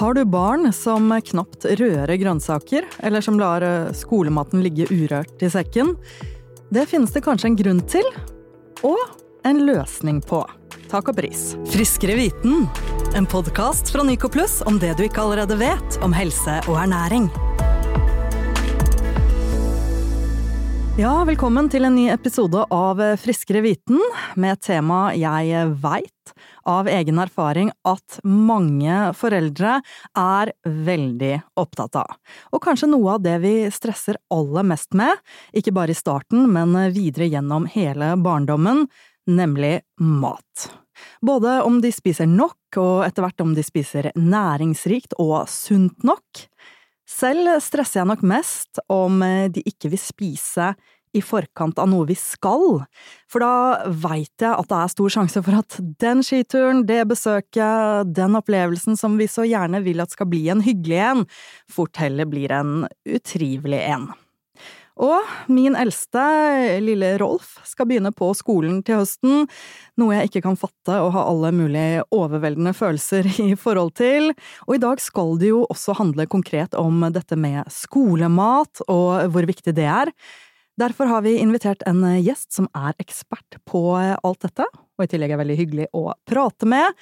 Har du barn som knapt rører grønnsaker, eller som lar eh, skolematen ligge urørt i sekken? Det finnes det kanskje en grunn til, og en løsning på. Takk og pris. Friskere viten, en podkast fra Nyco Pluss om det du ikke allerede vet om helse og ernæring. Ja, velkommen til en ny episode av Friskere viten, med et tema jeg veit av egen erfaring at mange foreldre er veldig opptatt av. Og kanskje noe av det vi stresser aller mest med, ikke bare i starten, men videre gjennom hele barndommen, nemlig mat. Både om de spiser nok, og etter hvert om de spiser næringsrikt og sunt nok. Selv stresser jeg nok mest om de ikke vil spise i forkant av noe vi skal, for da veit jeg at det er stor sjanse for at den skituren, det besøket, den opplevelsen som vi så gjerne vil at skal bli en hyggelig en, fort heller blir en utrivelig en. Og min eldste, lille Rolf, skal begynne på skolen til høsten, noe jeg ikke kan fatte og ha alle mulige overveldende følelser i forhold til. Og i dag skal det jo også handle konkret om dette med skolemat og hvor viktig det er. Derfor har vi invitert en gjest som er ekspert på alt dette, og i tillegg er veldig hyggelig å prate med.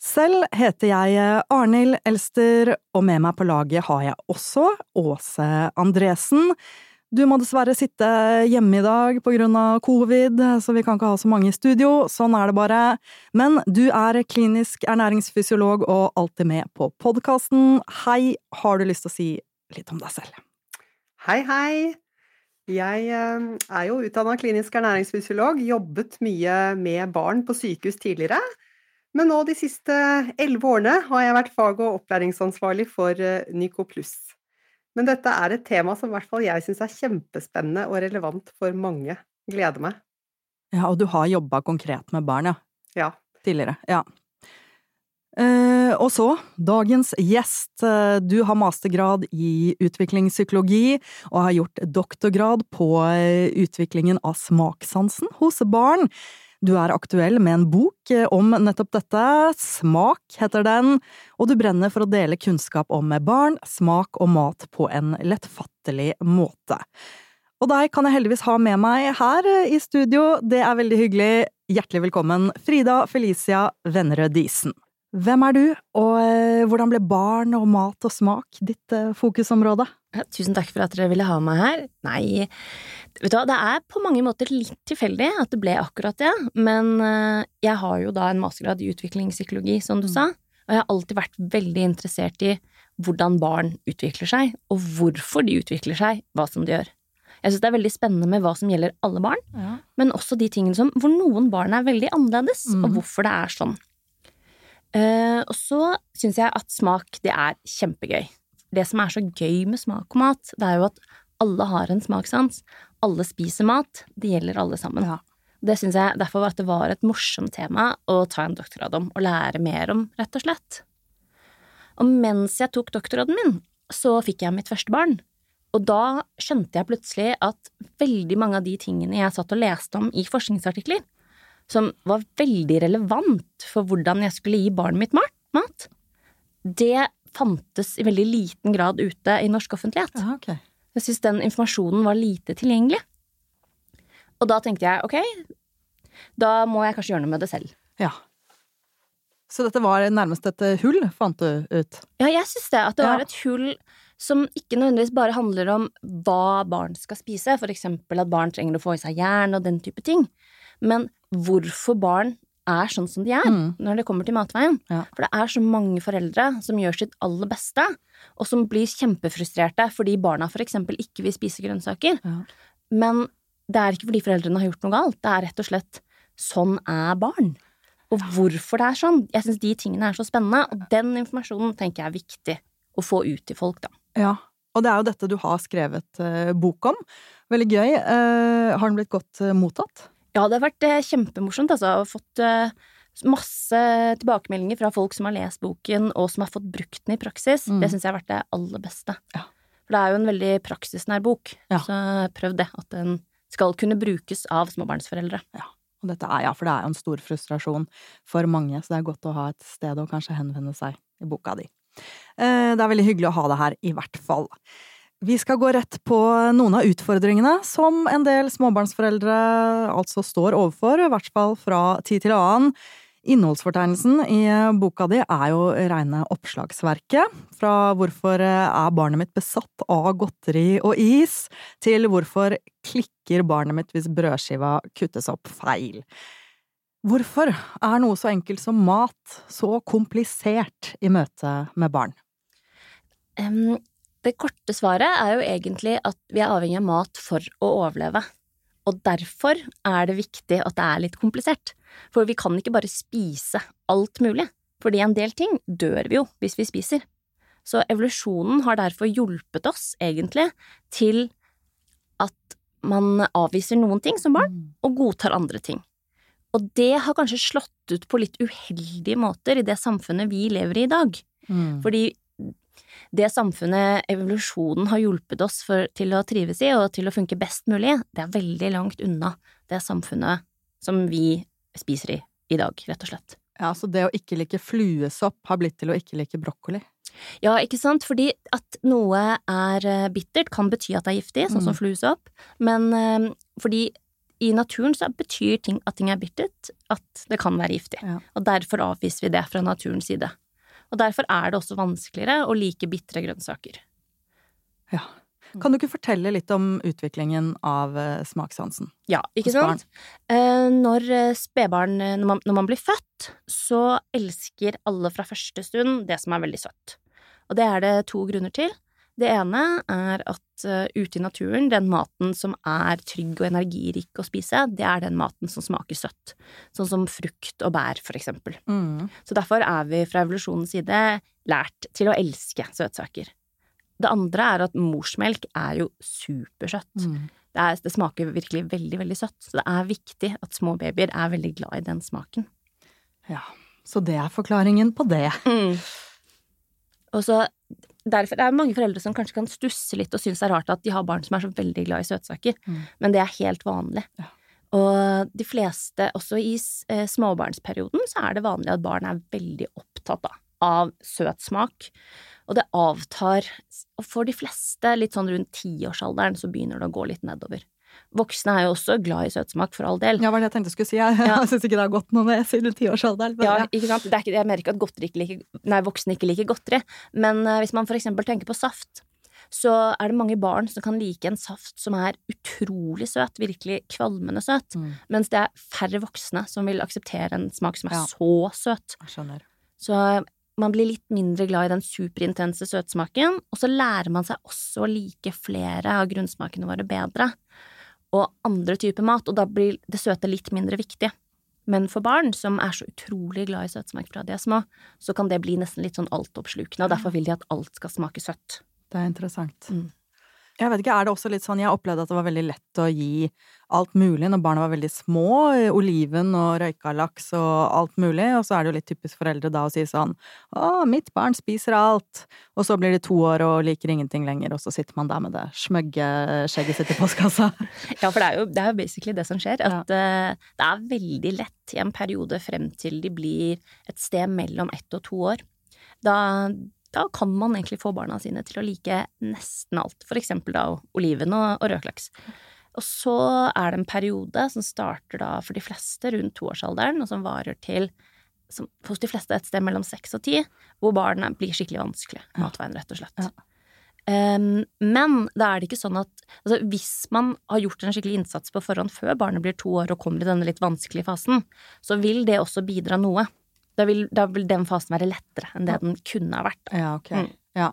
Selv heter jeg Arnhild Elster, og med meg på laget har jeg også Åse Andresen. Du må dessverre sitte hjemme i dag av covid, så vi kan ikke ha så mange i studio. Sånn er det bare. Men du er klinisk ernæringsfysiolog og alltid med på podkasten. Hei, har du lyst til å si litt om deg selv? Hei, hei. Jeg er jo utdanna klinisk ernæringsfysiolog, jobbet mye med barn på sykehus tidligere. Men nå de siste elleve årene har jeg vært fag- og opplæringsansvarlig for Nyco Pluss. Men dette er et tema som i hvert fall jeg syns er kjempespennende og relevant for mange. Gleder meg. Ja, og du har jobba konkret med barn, ja? Ja. Tidligere. Ja. Eh, og så, dagens gjest. Du har mastergrad i utviklingspsykologi og har gjort doktorgrad på utviklingen av smakssansen hos barn. Du er aktuell med en bok om nettopp dette, Smak heter den, og du brenner for å dele kunnskap om barn, smak og mat på en lettfattelig måte. Og deg kan jeg heldigvis ha med meg her i studio, det er veldig hyggelig. Hjertelig velkommen, Frida Felicia Vennerød Disen. Hvem er du, og hvordan ble barn og mat og smak ditt fokusområde? Tusen takk for at dere ville ha meg her. Nei, vet du hva, det er på mange måter litt tilfeldig at det ble akkurat det, men jeg har jo da en mastergrad i utviklingspsykologi, som du sa, og jeg har alltid vært veldig interessert i hvordan barn utvikler seg, og hvorfor de utvikler seg, hva som de gjør. Jeg synes det er veldig spennende med hva som gjelder alle barn, Ja. men også de tingene som hvor noen barn er veldig annerledes, mm. og hvorfor det er sånn. Eh, og så syns jeg at smak, det er kjempegøy. Det som er så gøy med smak og mat, det er jo at alle har en smakssans. Alle spiser mat. Det gjelder alle sammen. Ja. Det syns jeg derfor var at det var et morsomt tema å ta en doktorgrad om, og lære mer om, rett og slett. Og mens jeg tok doktorgraden min, så fikk jeg mitt første barn. Og da skjønte jeg plutselig at veldig mange av de tingene jeg satt og leste om i forskningsartikler, som var veldig relevant for hvordan jeg skulle gi barnet mitt mat, mat det fantes i veldig liten grad ute i norsk offentlighet. Aha, okay. Jeg syns den informasjonen var lite tilgjengelig. Og da tenkte jeg ok, da må jeg kanskje gjøre noe med det selv. Ja. Så dette var nærmest et hull, fant du ut? Ja, jeg syns det. At det Ja. var et hull som ikke nødvendigvis bare handler om hva barn skal spise, for eksempel at barn trenger å få i seg jern og den type ting, men hvorfor barn er sånn som de er Mm. når det kommer til matveien. Ja. For det er så mange foreldre som gjør sitt aller beste, og som blir kjempefrustrerte fordi barna for eksempel ikke vil spise grønnsaker. Ja. Men det er ikke fordi foreldrene har gjort noe galt, det er rett og slett sånn er barn. Og hvorfor det er sånn. Jeg syns de tingene er så spennende, og den informasjonen tenker jeg er viktig å få ut til folk, da. Ja, og det er jo dette du har skrevet eh, bok om. Veldig gøy. Eh, har den blitt godt eh, mottatt? Ja, det har vært eh, kjempemorsomt, altså. Jeg har fått eh, masse tilbakemeldinger fra folk som har lest boken, og som har fått brukt den i praksis. Mm. Det syns jeg har vært det aller beste. Ja. For det er jo en veldig praksisnær bok, Ja. så prøv det. At den skal kunne brukes av småbarnsforeldre. Og dette er, ja, for det er jo en stor frustrasjon for mange, så det er godt å ha et sted å kanskje henvende seg i boka di. Eh, det er veldig hyggelig å ha deg her, i hvert fall. Vi skal gå rett på noen av utfordringene som en del småbarnsforeldre altså står overfor, i hvert fall fra tid til annen. Innholdsfortegnelsen i boka di er jo reine oppslagsverket. Fra hvorfor er barnet mitt besatt av godteri og is, til hvorfor klikker barnet mitt hvis brødskiva kuttes opp feil. Hvorfor er noe så enkelt som mat så komplisert i møte med barn? Um, det korte svaret er jo egentlig at vi er avhengig av mat for å overleve. Og derfor er det viktig at det er litt komplisert. For vi kan ikke bare spise alt mulig, fordi en del ting dør vi jo hvis vi spiser. Så evolusjonen har derfor hjulpet oss, egentlig, til at man avviser noen ting som barn, Mm. og godtar andre ting. Og det har kanskje slått ut på litt uheldige måter i det samfunnet vi lever i i dag. Mm. Fordi det samfunnet evolusjonen har hjulpet oss for, til å trives i og til å funke best mulig, det er veldig langt unna det samfunnet som vi spiser i i dag, rett og slett. Ja, så det å ikke like fluesopp har blitt til å ikke like brokkoli? Ja, ikke sant, fordi at noe er eh, bittert kan bety at det er giftig, sånn som Mm. fluesopp, men eh, fordi i naturen så betyr ting at ting er bittert, at det kan være giftig. Ja. Og derfor avviser vi det fra naturens side. Og derfor er det også vanskeligere å like bitre grønnsaker. Ja. Kan du ikke fortelle litt om utviklingen av eh, smakssansen? Ja, ikke sant? Eh, når eh, spedbarn når man, når man blir født, så elsker alle fra første stund det som er veldig søtt. Og det er det to grunner til. Det ene er at eh, ute i naturen, den maten som er trygg og energirik å spise, det er den maten som smaker søtt. Sånn som frukt og bær, for eksempel. Mm. Så derfor er vi fra evolusjonens side lært til å elske søtsaker. Det andre er at morsmelk er jo supersøtt. Mm. Det, er, det smaker virkelig veldig, veldig søtt, så det er viktig at små babyer er veldig glad i den smaken. Ja, så det er forklaringen på det. Og så Derfor er mange foreldre som kanskje kan stusse litt og synes det er rart at de har barn som er så veldig glad i søtsaker, Mm. men det er helt vanlig. Ja. Og de fleste, også i eh, småbarnsperioden, så er det vanlig at barn er veldig opptatt da, av søt smak. Og det avtar, og for de fleste, litt sånn rundt tiårsalderen, så begynner det å gå litt nedover. Voksne er jo også glad i søtsmak, for all del. Ja, var det jeg tenkte jeg skulle si. Jeg, Ja. jeg syns ikke det har gått noe med siden tiårsalderen. Ja, ja. ikke sant? Det er ikke, jeg merker at ikke liker, nei, voksne ikke liker godteri, men uh, hvis man for eksempel tenker på saft, så er det mange barn som kan like en saft som er utrolig søt, virkelig kvalmende søt, Mm, mens det er færre voksne som vil akseptere en smak som er Ja. så søt. jeg skjønner. Så man blir litt mindre glad i den superintense søtsmaken, og så lærer man seg også å like flere av grunnsmakene våre bedre, og andre typer mat, og da blir det søte litt mindre viktig. Men for barn som er så utrolig glad i søtsmak fra de er små, så kan det bli nesten litt sånn altoppslukende, og derfor vil de at alt skal smake søtt. Det er interessant. Mm. Jeg vet ikke, er det også litt sånn, jeg opplevde at det var veldig lett å gi alt mulig når barna var veldig små, oliven og røyka laks og alt mulig, og så er det jo litt typisk foreldre da å si sånn, å, mitt barn spiser alt, og så blir de to år og liker ingenting lenger, og så sitter man der med det smøgge skjegget sitt i postkassa. Ja, for det er jo, det er jo basically det som skjer, at eh, det er veldig lett i en periode frem til de blir et sted mellom ett og to år. Da, da kan man egentlig få barna sine til å like nesten alt, for eksempel da oliven og, og rødklaks. Og så er det en periode som starter da for de fleste rundt toårsalderen, og som varer til som, hos de fleste et sted mellom seks og ti, hvor barna blir skikkelig vanskelig matveien, rett og slett. Ja. Um, men da er det ikke sånn at altså, hvis man har gjort en skikkelig innsats på forhånd før barnet blir to år og kommer i denne litt vanskelige fasen, så vil det også bidra noe. Da vil, da vil den fasen være lettere enn det den kunne ha vært. Ja, ok. Mm. Ja.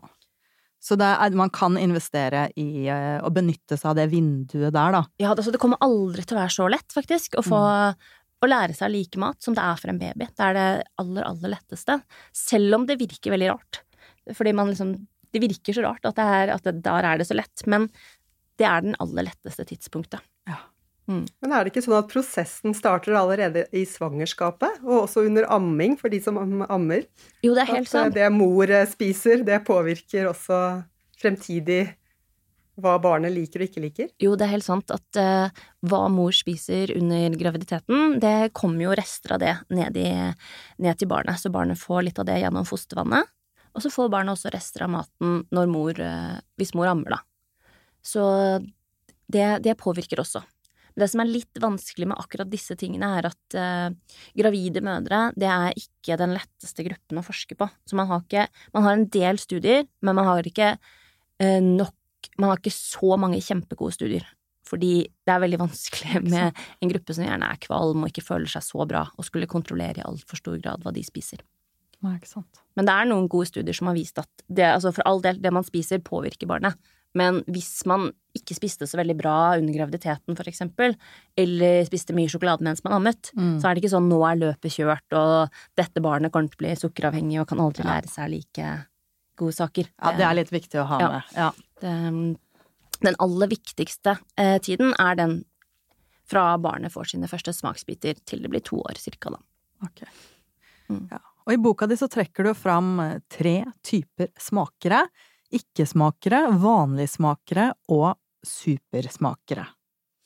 Så er, man kan investere i eh, å benytte seg av det vinduet der, da. Ja, altså, det kommer aldri til å være så lett, faktisk, å få å lære seg like mat som det er for en baby. Det er det aller, aller letteste. Selv om det virker veldig rart. Fordi man liksom Det virker så rart at, det er, at det, der er det så lett, men det er den aller letteste tidspunktet. Men er det ikke sånn at prosessen starter allerede i svangerskapet, og også under amming for de som ammer? Jo, det er helt At eh, sant. det mor eh, spiser, det påvirker også fremtidig hva barnet liker og ikke liker? Jo, det er helt sant at uh, hva mor spiser under graviditeten, det kommer jo rester av det ned, i, ned til barnet, så barnet får litt av det gjennom fostervannet. Og så får barnet også rester av maten når mor, uh, hvis mor ammer, da. Så det, det påvirker også. Det som er litt vanskelig med akkurat disse tingene, er at uh, gravide mødre, det er ikke den letteste gruppen å forske på. Så man har ikke Man har en del studier, men man har ikke uh, nok Man har ikke så mange kjempegode studier. Fordi det er veldig vanskelig med en gruppe som gjerne er kvalm og ikke føler seg så bra, og skulle kontrollere i altfor stor grad hva de spiser. Nei. Men det er noen gode studier som har vist at det, altså for all del, det man spiser, påvirker barnet. Men hvis man ikke spiste så veldig bra under graviditeten, for eksempel, eller spiste mye sjokolade mens man ammet, mm. så er det ikke sånn nå er løpet kjørt, og dette barnet kommer til å bli sukkeravhengig og kan aldri lære seg like gode saker. Ja, det er litt viktig å ha ja. med. Ja. Det, den aller viktigste eh, tiden er den fra barnet får sine første smaksbiter til det blir to år cirka, da. Okay. Mm. Ja. Og i boka di så trekker du fram eh, tre typer smakere ikke-smakere, vanlige smakere og supersmakere.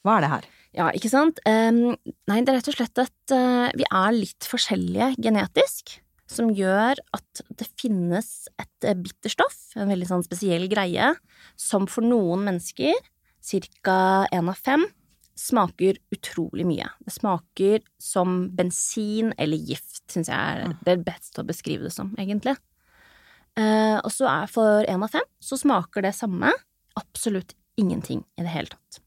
Hva er det her? Ja, ikke sant? Um, nei, det er rett og slett at uh, vi er litt forskjellige genetisk, som gjør at det finnes et uh, bitterstoff, en veldig sånn spesiell greie, som for noen mennesker, ca. én av fem, smaker utrolig mye. Det smaker som bensin eller gift, syns jeg er mm. det beste å beskrive det som, egentlig. Eh, og så er for én av fem så smaker det samme absolutt ingenting i det hele tatt.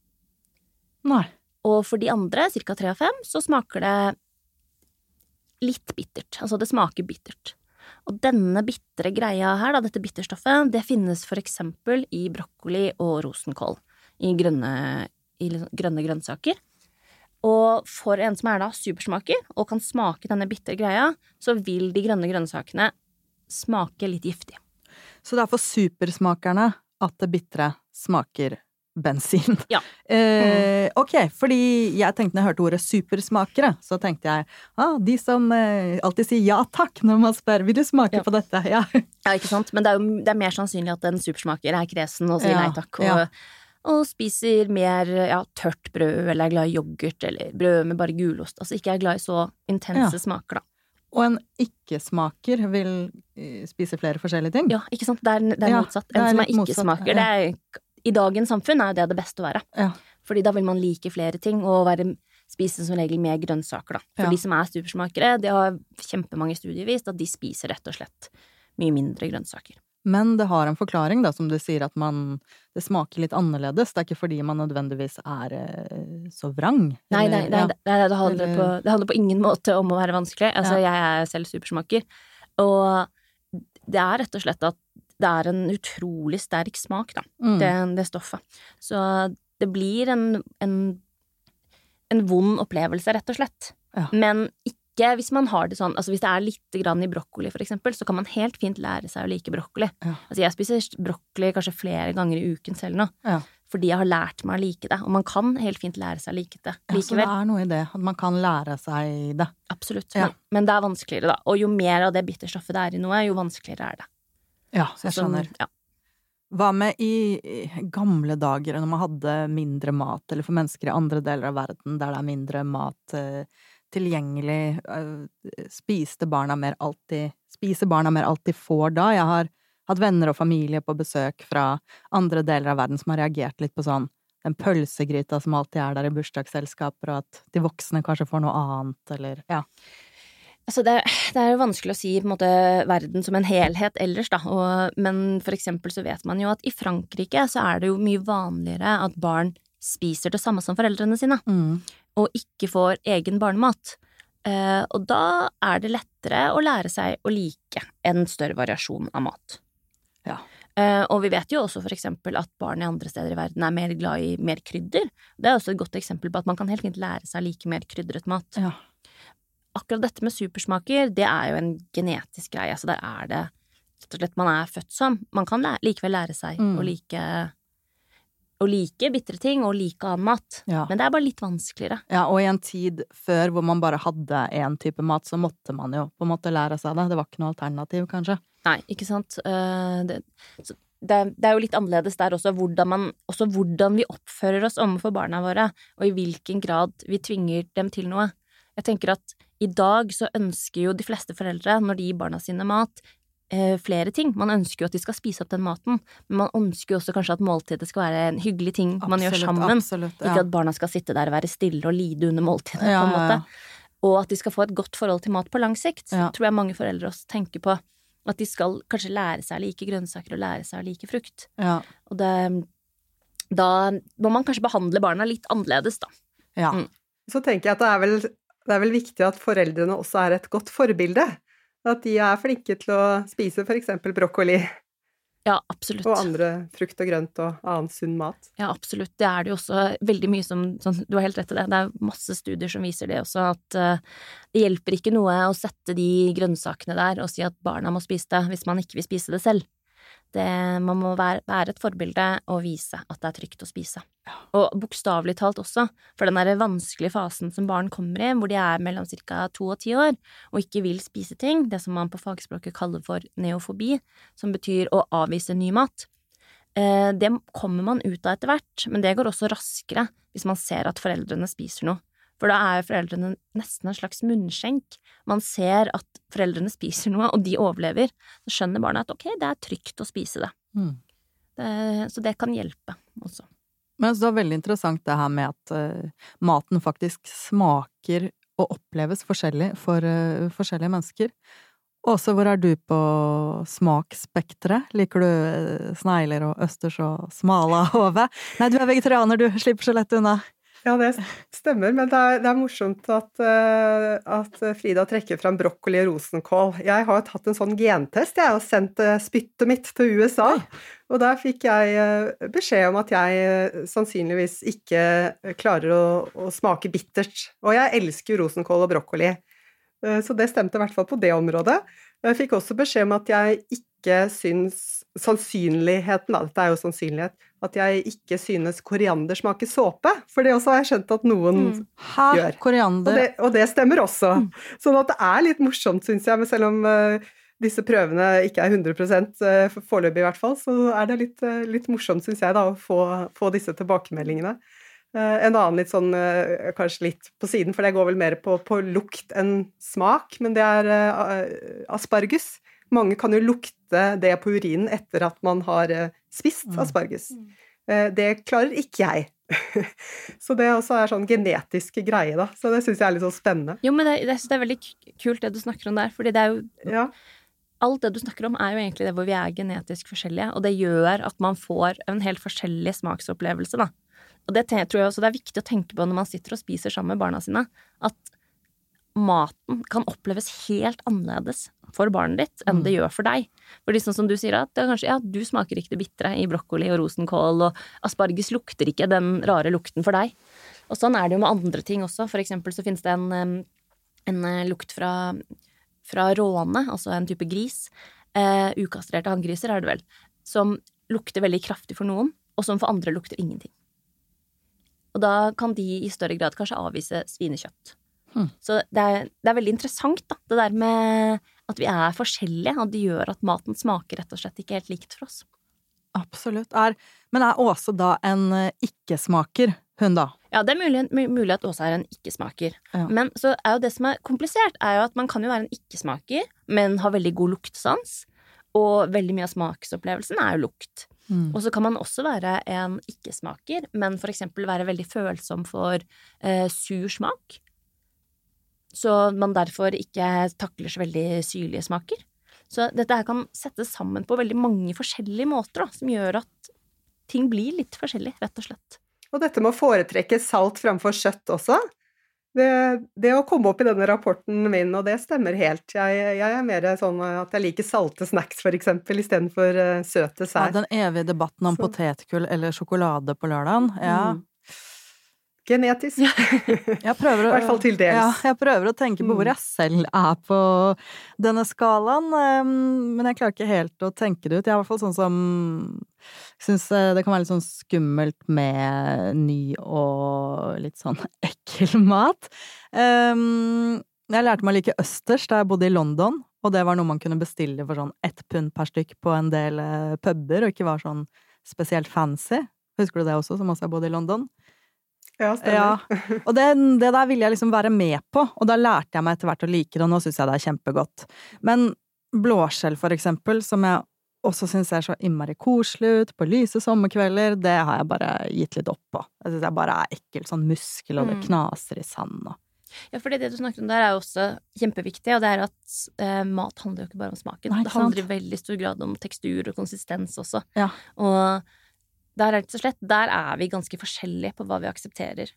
Nei. Og for de andre, ca. tre av fem, så smaker det litt bittert. Altså, det smaker bittert. Og denne bitre greia her, da, dette bitterstoffet, det finnes for eksempel i brokkoli og rosenkål. I grønne, i grønne grønnsaker. Og for en som er da supersmaker, og kan smake denne bitre greia, så vil de grønne grønnsakene smake litt giftig. Så det er for supersmakerne at det bitre smaker bensin. Ja. Eh, ok, fordi jeg tenkte når jeg hørte ordet supersmakere, så tenkte jeg ah, de som eh, alltid sier ja takk når man spør vil du smake ja. på dette. Ja. ja, ikke sant. Men det er jo det er mer sannsynlig at en supersmaker er kresen og sier nei takk. Og, og, spiser mer ja, tørt brød, eller er glad i yoghurt, eller brød med bare gulost. Altså ikke er glad i så intense smaker, da. Og en ikke-smaker vil eh, spise flere forskjellige ting? Ja, ikke sant. Det er, det er ja, motsatt. En er som er ikke-smaker, ja. I dagens samfunn er det det beste å være. Ja. Fordi da vil man like flere ting, og være, spise som regel mer grønnsaker, da. For de som er supersmakere, det har kjempemange studier vist at de spiser rett og slett mye mindre grønnsaker. Men det har en forklaring, da, som du sier, at man Det smaker litt annerledes. Det er ikke fordi man nødvendigvis er eh, så vrang. Nei, nei, nei, nei, det, det, handler på, det, handler på, ingen måte om å være vanskelig. Altså, ja. jeg er selv supersmaker. Og det er rett og slett at det er en utrolig sterk smak, da, mm. det, det, stoffet. Så det blir en, en, en vond opplevelse, rett og slett. Ja. Men ikke ikke hvis man har det sånn Altså hvis det er litt grann i brokkoli, for eksempel, så kan man helt fint lære seg å like brokkoli. Ja. Altså jeg spiser brokkoli kanskje flere ganger i uken selv nå. Ja. Fordi jeg har lært meg å like det. Og man kan helt fint lære seg å like det likevel. Ja, så det er noe i det. At man kan lære seg det. Absolutt. Men, men, det er vanskeligere, da. Og jo mer av det bitterstoffet det er i noe, jo vanskeligere er det. Ja, jeg skjønner. Så, ja. Hva med i gamle dager, når man hadde mindre mat, eller for mennesker i andre deler av verden der det er mindre mat eh, tilgjengelig? Spiste barna mer alltid Spiser barna mer alltid får da? Jeg har hatt venner og familie på besøk fra andre deler av verden som har reagert litt på sånn den pølsegryta som alltid er der i bursdagsselskaper, og at de voksne kanskje får noe annet, eller ja. Altså det, det, er jo vanskelig å si måte verden som en helhet ellers, da, og, men for eksempel så vet man jo at i Frankrike så er det jo mye vanligere at barn spiser det samme som foreldrene sine. Mm og ikke får egen barnemat. Eh, og da er det lettere å lære seg å like en større variasjon av mat. Ja. Eh, og vi vet jo også for eksempel at barn i andre steder i verden er mer glad i mer krydder. Det er også et godt eksempel på at man kan helt fint lære seg å like mer krydret mat. Ja. Akkurat dette med supersmaker, det er jo en genetisk greie, så der er det rett og slett man er født som. Man kan lære, likevel lære seg mm. å like å like bitre ting og like annen mat. Ja. Men det er bare litt vanskeligere. Ja, og i en tid før hvor man bare hadde én type mat, så måtte man jo på en måte lære seg det. Det var ikke noe alternativ, kanskje. Nei, ikke sant. Det, det, det, er jo litt annerledes der også hvordan, man, også hvordan vi oppfører oss overfor barna våre, og i hvilken grad vi tvinger dem til noe. Jeg tenker at i dag så ønsker jo de fleste foreldre, når de gir barna sine mat, eh, flere ting. Man ønsker jo at de skal spise opp den maten, men man ønsker jo også kanskje at måltidet skal være en hyggelig ting man gjør sammen. absolutt, Ikke at barna skal sitte der og være stille og lide under måltidet, Ja, på en ja, måte. ja. Og at de skal få et godt forhold til mat på lang sikt, Ja. tror jeg mange foreldre også tenker på. At de skal kanskje lære seg å like grønnsaker og lære seg å like frukt. Ja. Og det, da må man kanskje behandle barna litt annerledes, da. ja. Mm. Så tenker jeg at det er, vel, det er vel viktig at foreldrene også er et godt forbilde. At de er flinke til å spise eksempel brokkoli Ja, absolutt. og andre frukt og grønt og annen sunn mat. Ja, absolutt. Det er det jo også veldig mye som sånn, Du har helt rett i det. Det er masse studier som viser det også, at uh, det hjelper ikke noe å sette de grønnsakene der og si at barna må spise det, hvis man ikke vil spise det selv. Det, man må være, være et forbilde og vise at det er trygt å spise. Og bokstavelig talt også, for den der vanskelige fasen som barn kommer i, hvor de er mellom ca. to og ti år og ikke vil spise ting, det som man på fagspråket kaller for neofobi, som betyr å avvise ny mat. Eh, Det kommer man ut av etter hvert, men det går også raskere hvis man ser at foreldrene spiser noe. For da er foreldrene nesten en slags munnskjenk. Man ser at foreldrene spiser noe, og de overlever. Så skjønner barna at ok, det er trygt å spise det. Mm. det så det kan hjelpe også. Men så det var veldig interessant det her med at uh, maten faktisk smaker og oppleves forskjellig for uh, forskjellige mennesker. Åse, hvor er du på smaksspekteret? Liker du eh, snegler og østers og smalahove? Nei, du er vegetarianer, du slipper så lett unna. Ja, det stemmer, men det er, det er morsomt at, eh, at Frida trekker fram brokkoli og rosenkål. Jeg har tatt en sånn gentest, jeg, og sendt eh, spyttet mitt til USA. Og der fikk jeg eh, beskjed om at jeg sannsynligvis ikke klarer å, å smake bittert. Og jeg elsker jo rosenkål og brokkoli. Så det stemte i hvert fall på det området. Jeg fikk også beskjed om at jeg ikke syns Sannsynligheten, da, dette er jo sannsynlighet, at jeg ikke synes koriander smaker såpe. For det også har jeg skjønt at noen Mm. Hæ? Gjør. Og det, og det stemmer også. Sånn at det er litt morsomt, syns jeg. Men selv om uh, disse prøvene ikke er 100 uh, foreløpig i hvert fall, så er det litt, eh, litt morsomt, syns jeg, da, å få, få disse tilbakemeldingene. Eh, en annen litt sånn, eh, kanskje litt på siden, for det går vel mer på, på lukt enn smak, men det er asparges. Mange kan jo lukte det på urinen etter at man har eh, spist Mm. aspargus. Eh, Det klarer ikke jeg. Så det også er sånn genetisk greie, da. Så det syns jeg er litt sånn spennende. Jo, men det, jeg synes det er veldig kult det du snakker om der, fordi det er jo Ja. Alt det du snakker om, er jo egentlig det hvor vi er genetisk forskjellige, og det gjør at man får en helt forskjellig smaksopplevelse, da. Og det tror jeg også det er viktig å tenke på når man sitter og spiser sammen med barna sine, at maten kan oppleves helt annerledes for barnet ditt enn det gjør for deg. Fordi sånn som du sier, at det kanskje, ja, du smaker ikke det bitre i brokkoli og rosenkål, og asparges lukter ikke den rare lukten for deg. Og sånn er det jo med andre ting også. For eksempel så finnes det en, en eh, lukt fra, fra råne, altså en type gris. Eh, ukastrerte hanngriser er det vel. Som lukter veldig kraftig for noen, og som for andre lukter ingenting. Og da kan de i større grad kanskje avvise svinekjøtt. Hmm. Så det er, det er veldig interessant, da, det der med at vi er forskjellige, og det gjør at maten smaker rett og slett ikke helt likt for oss. Absolutt. Er, men er Åse da en eh, ikke-smaker, hun da? Ja, det er mulig, mulig at Åse er en ikke-smaker. Ja. Men så er jo det som er komplisert, er jo at man kan jo være en ikke-smaker, men ha veldig god luktsans. Og veldig mye av smaksopplevelsen er jo lukt. Mm. Og så kan man også være en ikke-smaker, men for eksempel være veldig følsom for eh, sur smak. Så man derfor ikke takler så veldig syrlige smaker. Så dette her kan settes sammen på veldig mange forskjellige måter, da, som gjør at ting blir litt forskjellig, rett og slett. Og dette med å foretrekke salt framfor kjøtt også. Det, det å komme opp i denne rapporten min, og det stemmer helt. Jeg, jeg er mer sånn at jeg liker salte snacks, for eksempel, istedenfor uh, søte Ja, den evige debatten om Så- potetgull eller sjokolade på lørdagen. Ja. Mm. Genetisk. Jeg prøver å, I hvert fall til dels. Ja, jeg prøver å tenke på hvor Mm. jeg selv er på denne skalaen, um, men jeg klarer ikke helt å tenke det ut. Jeg er i hvert fall sånn som syns eh, det kan være litt sånn skummelt med ny og litt sånn ekkel mat. Um, jeg lærte meg å like østers da jeg bodde i London, og det var noe man kunne bestille for sånn ett pund per stykk på en del eh, puber, og ikke var sånn spesielt fancy. Husker du det også, som også jeg bodd i London? Ja, stemmer. Ja, og det, det der ville jeg liksom være med på, og da lærte jeg meg etter hvert å like det, og nå syns jeg det er kjempegodt. Men blåskjell, for eksempel, som jeg også syns ser så innmari koselig ut på lyse sommerkvelder, det har jeg bare gitt litt opp på. Jeg syns jeg bare er ekkel sånn muskel, og det Mm. knaser i sand og Ja, for det du snakket om der er jo også kjempeviktig, og det er at eh, mat handler jo ikke bare om smaken. Nei, det handler i veldig stor grad om tekstur og konsistens også. Ja. Og der er slett, der er vi ganske forskjellige på hva vi aksepterer.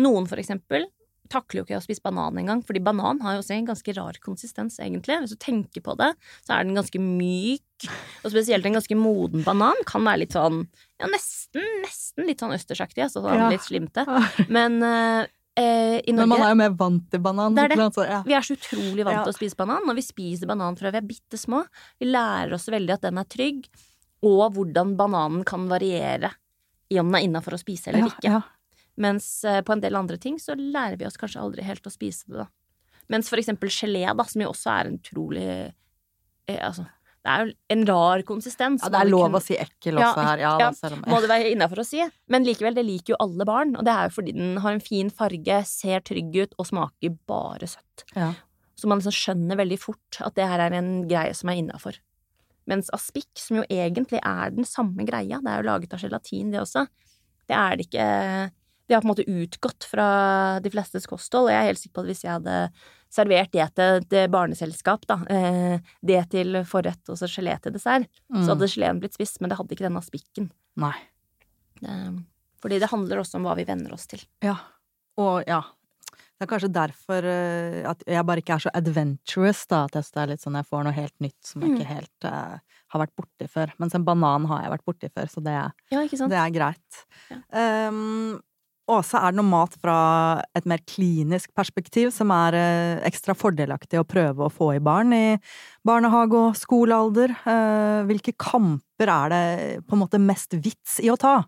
Noen for eksempel takler jo ikke å spise banan engang, fordi banan har jo også en ganske rar konsistens, egentlig. Hvis du tenker på det, så er den ganske myk, og spesielt en ganske moden banan kan være litt sånn, ja, nesten, nesten litt sånn østersaktig, altså sånn Ja. litt slimte. Men eh, i Norge Men man er jo mer vant til banan. Det er det. Annet. Så, ja. vi er så utrolig vant Ja. til å spise banan, Når vi spiser banan fra vi er bitte små. Vi lærer oss veldig at den er trygg, og hvordan bananen kan variere i om den er innafor å spise eller Ja, ikke. ja. Mens eh, på en del andre ting så lærer vi oss kanskje aldri helt å spise det, da. Mens for eksempel gelé, da, som jo også er en utrolig eh, Altså, det er jo en rar konsistens. ja, det er lov å si ekkel Ja, også her. Ja, ja. da, om Må det være innafor å si. Men likevel, det liker jo alle barn, og det er jo fordi den har en fin farge, ser trygg ut og smaker bare søtt. Ja. Så man liksom skjønner veldig fort at det her er en greie som er innafor. Mens aspik, som jo egentlig er den samme greia, det er jo laget av gelatin, det også, det er det ikke Det har på en måte utgått fra de flestes kosthold, og jeg er helt sikker på at hvis jeg hadde servert det til et barneselskap, da, eh, det til forrett og så gelé til dessert, Mm. så hadde geleen blitt spist, men det hadde ikke denne aspikken. Nei. Eh, Fordi det handler også om hva vi venner oss til. Ja. Og ja. Det er kanskje derfor eh, at jeg bare ikke er så adventurous, da. At jeg er litt sånn jeg får noe helt nytt som jeg Mm. ikke helt uh, har vært borti før. Mens en banan har jeg vært borti før, så det, Ja, ikke sant? det er greit. Ja. Um, Åse, er det noe mat fra et mer klinisk perspektiv som er eh, ekstra fordelaktig å prøve å få i barn i barnehage og skolealder? Eh, hvilke kamper er det på en måte mest vits i å ta?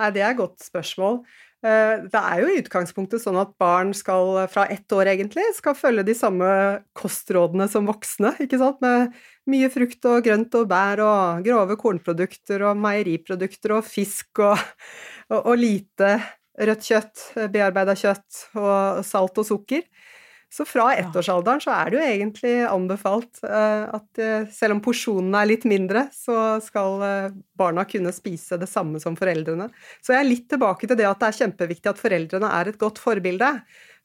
Nei, det er et godt spørsmål. Eh, Det er jo i utgangspunktet sånn at barn skal, fra ett år egentlig, skal følge de samme kostrådene som voksne, ikke sant? Med mye frukt og grønt og bær og grove kornprodukter og meieriprodukter og fisk og, og, og lite rødt kjøtt, bearbeida kjøtt og salt og sukker. Så fra ettårsalderen så er det jo egentlig anbefalt eh, at eh, selv om porsjonene er litt mindre, så skal eh, barna kunne spise det samme som foreldrene. Så jeg er litt tilbake til det at det er kjempeviktig at foreldrene er et godt forbilde.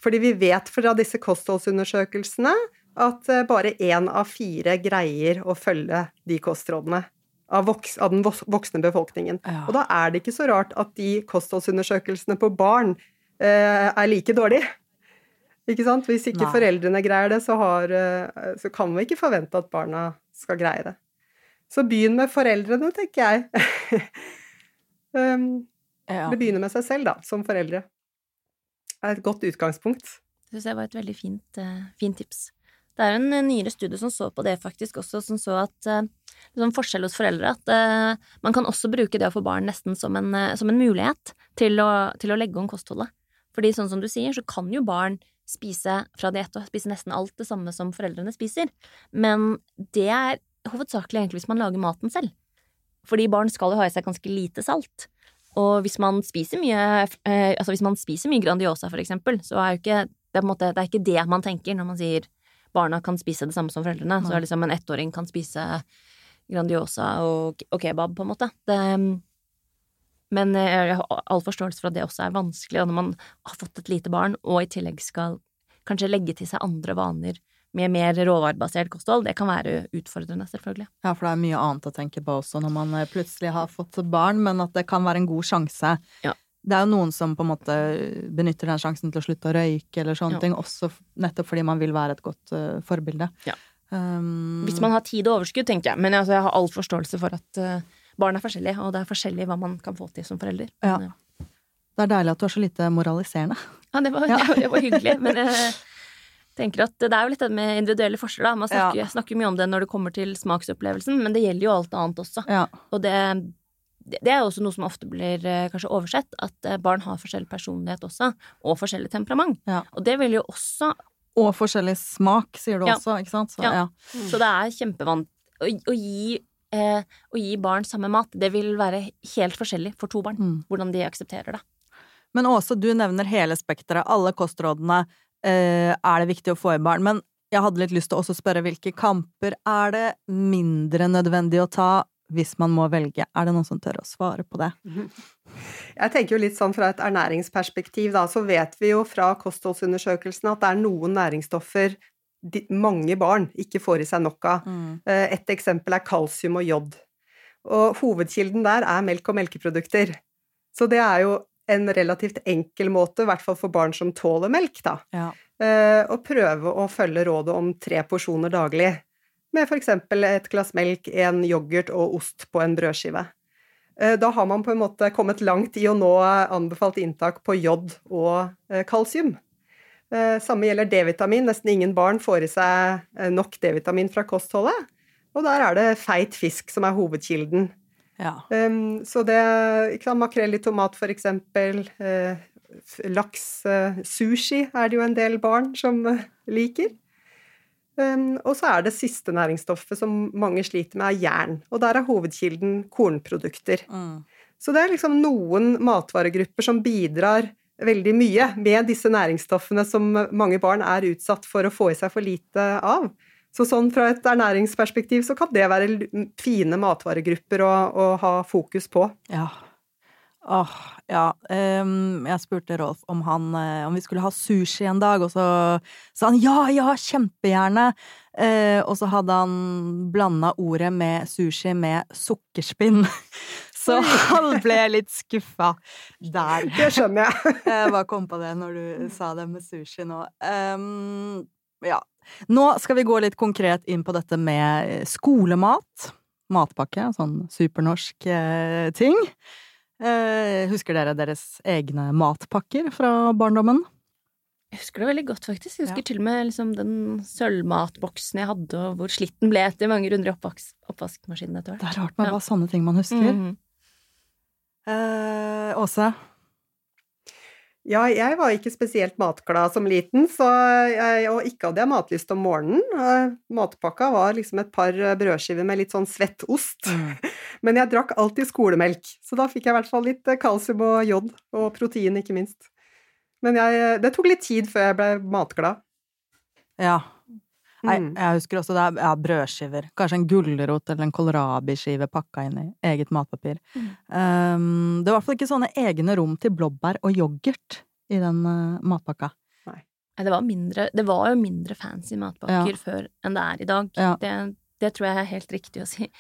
Fordi vi vet fra disse kostholdsundersøkelsene at bare én av fire greier å følge de kostrådene av, den voksne befolkningen. Og da er det ikke så rart at de kostholdsundersøkelsene på barn er like dårlige. Ikke sant? Hvis ikke Nei. foreldrene greier det, så, har, eh, så kan vi ikke forvente at barna skal greie det. Så begynn med foreldrene, tenker jeg. um, Ja. Eller begynne med seg selv, da, som foreldre. Det er et godt utgangspunkt. Det syns jeg var et veldig fint, uh, fint tips. Det er jo en eh, nyere studie som så på det, faktisk, også, som så at uh, liksom forskjell hos foreldre at uh, man kan også bruke det å få barn nesten som en, som en mulighet til å, til å legge om kostholdet. Fordi sånn som du sier, så kan jo barn spise fra diett og spise nesten alt det samme som foreldrene spiser. Men det er hovedsakelig egentlig hvis man lager maten selv. Fordi barn skal jo ha i seg ganske lite salt. Og hvis man spiser mye eh, Altså hvis man spiser mye Grandiosa, for eksempel, så er jo ikke det, er måte, det er ikke det man tenker når man sier barna kan spise det samme som foreldrene. Så er liksom en ettåring kan spise Grandiosa og, og kebab, på en måte. Det, men eh, jeg har all forståelse for at det også er vanskelig når man har fått et lite barn, og i tillegg skal kanskje legge til seg andre vaner med mer råvarebasert kosthold. Det kan være utfordrende, selvfølgelig. Ja, for det er mye annet å tenke på også når man eh, plutselig har fått barn, men at det kan være en god sjanse. Ja. Det er jo noen som på en måte benytter den sjansen til å slutte å røyke eller sånne Ja. ting, også nettopp fordi man vil være et godt uh, forbilde. Ja. Um, Hvis man har tid og overskudd, tenker jeg. Men altså, jeg har all forståelse for at eh, barn er forskjellige, og det er forskjellig hva man kan få til som forelder. Ja. Eh, Det er deilig at du er så lite moraliserende. Ja, det var, Ja. det var hyggelig, men jeg tenker at det er jo litt det med individuelle forskjeller. Man snakker, Ja. snakker mye om det når det kommer til smaksopplevelsen, men det gjelder jo alt annet også. Ja. Og det, det er også noe som ofte blir eh, kanskje oversett, at eh, barn har forskjellig personlighet også, og forskjellig temperament. Ja. Og det vil jo også Og forskjellig smak, sier du også, ikke sant? Så, Ja. ja. Så det er kjempevant å, å, gi, eh, å gi barn samme mat. Det vil være helt forskjellig for to barn, Mm. hvordan de aksepterer det. Men Åse, du nevner hele spekteret, alle kostrådene eh, er det viktig å få i barn. Men jeg hadde litt lyst til å også spørre hvilke kamper er det mindre nødvendig å ta hvis man må velge? Er det noen som tør å svare på det? Jeg tenker jo litt sånn fra et ernæringsperspektiv, da, så vet vi jo fra kostholdsundersøkelsene at det er noen næringsstoffer mange barn ikke får i seg nok av. Mm. Eh, et eksempel er kalsium og jod. Og hovedkilden der er melk og melkeprodukter. Så det er jo en relativt enkel måte, i hvert fall for barn som tåler melk, da, ja. Eh, å prøve å følge rådet om tre porsjoner daglig med f.eks. et glass melk, en yoghurt og ost på en brødskive. Eh, da har man på en måte kommet langt i å nå anbefalt inntak på jod og kalsium. Eh, samme gjelder D-vitamin. Nesten ingen barn får i seg nok D-vitamin fra kostholdet. Og der er det feit fisk som er hovedkilden. Ja. Så det ikke sant, Makrell i tomat, for eksempel. laks, sushi er det jo en del barn som liker. Og så er det siste næringsstoffet som mange sliter med, er jern. Og der er hovedkilden kornprodukter. Mm. Så det er liksom noen matvaregrupper som bidrar veldig mye med disse næringsstoffene som mange barn er utsatt for å få i seg for lite av. Så sånn fra et ernæringsperspektiv så kan det være fine matvaregrupper å, å ha fokus på. Ja, Åh, ja. Um, jeg spurte Rolf om han uh, om vi skulle ha sushi en dag, og så sa han ja, ja, kjempegjerne. Uh, og så hadde han blanda ordet med sushi med sukkerspinn. Så han ble litt skuffa der. Det skjønner jeg. jeg bare kom på det når du sa det med sushi nå. Um, ja. Nå skal vi gå litt konkret inn på dette med skolemat. Matpakke, sånn supernorsk uh, ting. Eh, husker dere deres egne matpakker fra barndommen? Jeg husker det veldig godt, faktisk. Jeg husker ja. til og med liksom, den sølvmatboksen jeg hadde, og hvor slitt den ble etter mange runder i oppvaskmaskinen etter hvert. Det er rart med ja. hva sånne ting man husker. Mm -hmm. Eh, Åse? Ja, jeg var ikke spesielt matglad som liten, så jeg, og ikke hadde jeg matlyst om morgenen. Matpakka var liksom et par brødskiver med litt sånn svett ost. Mm. Men jeg drakk alltid skolemelk, så da fikk jeg i hvert fall litt kalsium og jod, og protein, ikke minst. Men jeg, det tok litt tid før jeg ble matglad. Ja. Nei, mm. jeg husker også det er ja, brødskiver. Kanskje en gulrot eller en kålrabiskive pakka inn i eget matpapir. Mm. Um, det var i hvert fall ikke sånne egne rom til blåbær og yoghurt i den uh, matpakka. Nei. Det var, mindre, det var jo mindre fancy matpakker ja. før enn det er i dag. Ja. Det, det, tror jeg er helt riktig å si.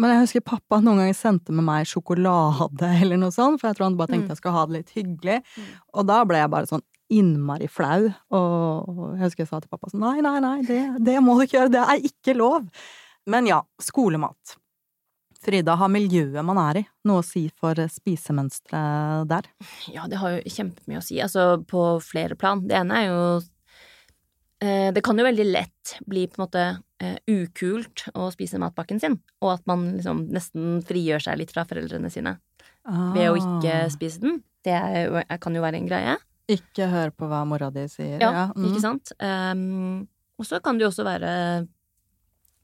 Men jeg husker pappa noen ganger sendte med meg sjokolade eller noe sånt, for jeg tror han bare tenkte mm. jeg skulle ha det litt hyggelig. Mm. Og da ble jeg bare sånn innmari flau, og jeg husker jeg sa til pappa sånn nei, nei, nei, det, det må du ikke gjøre, det er ikke lov. Men ja, skolemat. Frida, har miljøet man er i noe å si for spisemønsteret der? Ja, det har jo kjempemye å si, altså på flere plan. Det ene er jo eh, Det kan jo veldig lett bli på en måte eh, ukult å spise matpakken sin, og at man liksom nesten frigjør seg litt fra foreldrene sine ah. ved å ikke ah. spise den. Det er, kan jo være en greie. Ikke hør på hva mora di sier. Ja, ja. Mm. ikke sant. Um, og så kan det jo også være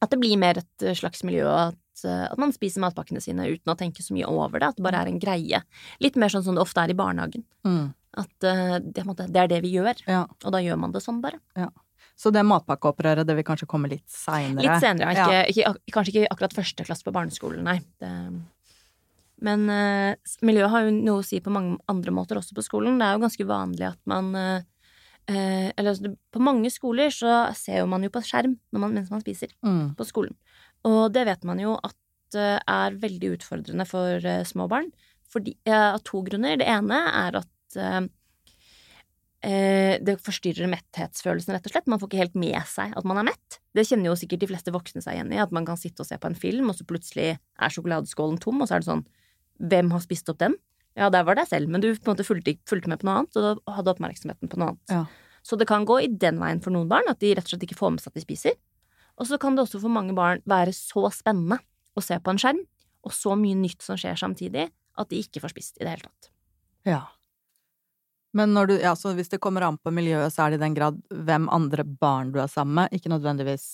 at det blir mer et slags miljø, at, at, man spiser matpakkene sine uten å tenke så mye over det, at det bare er en greie. Litt mer sånn som det ofte er i barnehagen. Mm. At uh, det, det, er det vi gjør, ja. og da gjør man det sånn, bare. Ja. Så det matpakkeopprøret, det vil kanskje komme litt seinere? Litt senere, ikke, ikke, kanskje ikke akkurat første klasse på barneskolen, nei. Det, men uh, miljøet har jo noe å si på mange andre måter også på skolen. Det er jo ganske vanlig at man uh, Eller altså, på mange skoler så ser jo man jo på skjerm man, mens man spiser mm. på skolen. Og det vet man jo at uh, er veldig utfordrende for små barn. Fordi, av to grunner. Det ene er at det forstyrrer metthetsfølelsen, rett og slett. Man får ikke helt med seg at man er mett. Det kjenner jo sikkert de fleste voksne seg igjen i, at man kan sitte og se på en film, og så plutselig er sjokoladeskålen tom, og så er det sånn hvem har spist opp den? Ja, der var det selv, men du på en måte fulgte, fulgte med på noe annet, og hadde oppmerksomheten på noe annet. Ja. Så det kan gå i den veien for noen barn, at de rett og slett ikke får med seg at de spiser. Og så kan det også for mange barn være så spennende å se på en skjerm, og så mye nytt som skjer samtidig, at de ikke får spist i det hele tatt. Ja. Men når du, ja, så hvis det kommer an på miljøet, så er det i den grad hvem andre barn du er sammen med, ikke nødvendigvis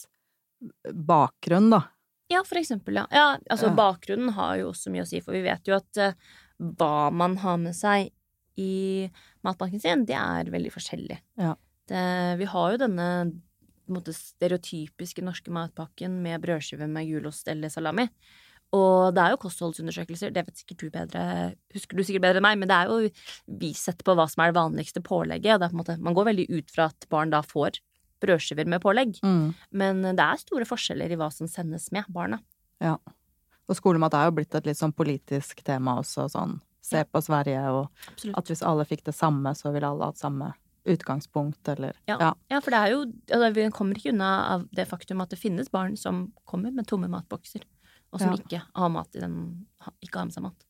bakgrunn, da. Ja, for eksempel, ja. ja altså, ja. bakgrunnen har jo også mye å si, for vi vet jo at uh, hva man har med seg i matpakken sin, det er veldig forskjellig. Ja. Det, vi har jo denne måte stereotypiske norske matpakken med brødskive med gulost eller salami. Og det er jo kostholdsundersøkelser, det vet sikkert du bedre, husker du sikkert bedre enn meg, men det er jo vi setter på hva som er det vanligste pålegget, og det er på en måte, man går veldig ut fra at barn da får brødskiver med pålegg. Mm. Men det er store forskjeller i hva som sendes med barna. Ja. Og skolemat er jo blitt et litt sånn politisk tema også, sånn se Ja. på Sverige, og Absolutt. at hvis alle fikk det samme, så ville alle hatt samme utgangspunkt, eller Ja. ja. Ja, for det er jo altså, Vi kommer ikke unna av det faktum at det finnes barn som kommer med tomme matbokser, og som ikke har mat i den Ikke har med seg mat.